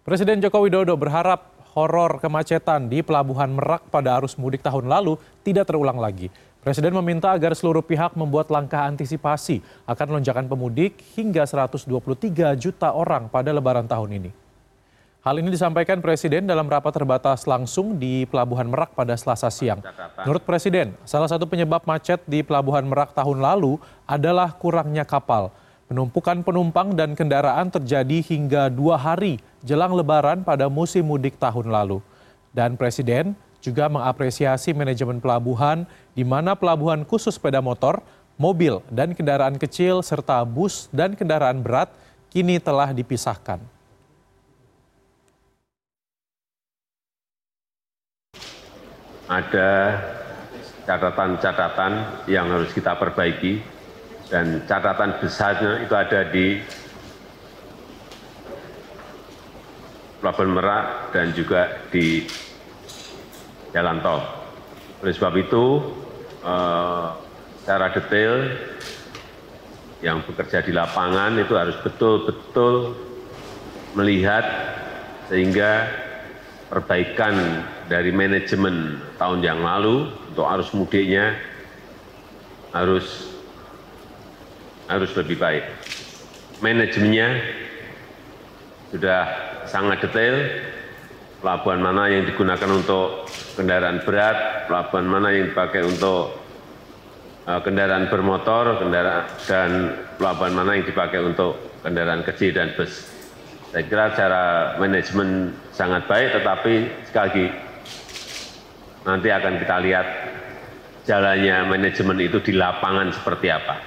Presiden Joko Widodo berharap horor kemacetan di Pelabuhan Merak pada arus mudik tahun lalu tidak terulang lagi. Presiden meminta agar seluruh pihak membuat langkah antisipasi akan lonjakan pemudik hingga 123 juta orang pada lebaran tahun ini. Hal ini disampaikan Presiden dalam rapat terbatas langsung di Pelabuhan Merak pada Selasa siang. Menurut Presiden, salah satu penyebab macet di Pelabuhan Merak tahun lalu adalah kurangnya kapal. Penumpukan penumpang dan kendaraan terjadi hingga dua hari jelang lebaran pada musim mudik tahun lalu. Dan Presiden juga mengapresiasi manajemen pelabuhan di mana pelabuhan khusus sepeda motor, mobil, dan kendaraan kecil serta bus dan kendaraan berat kini telah dipisahkan. Ada catatan-catatan yang harus kita perbaiki dan catatan besarnya itu ada di Pelabuhan Merak dan juga di jalan tol. Oleh sebab itu, eh, secara detail yang bekerja di lapangan itu harus betul-betul melihat sehingga perbaikan dari manajemen tahun yang lalu untuk arus mudiknya harus harus lebih baik. Manajemennya sudah sangat detail, pelabuhan mana yang digunakan untuk kendaraan berat, pelabuhan mana yang dipakai untuk uh, kendaraan bermotor, kendaraan dan pelabuhan mana yang dipakai untuk kendaraan kecil dan bus. Saya kira cara manajemen sangat baik, tetapi sekali lagi nanti akan kita lihat jalannya manajemen itu di lapangan seperti apa.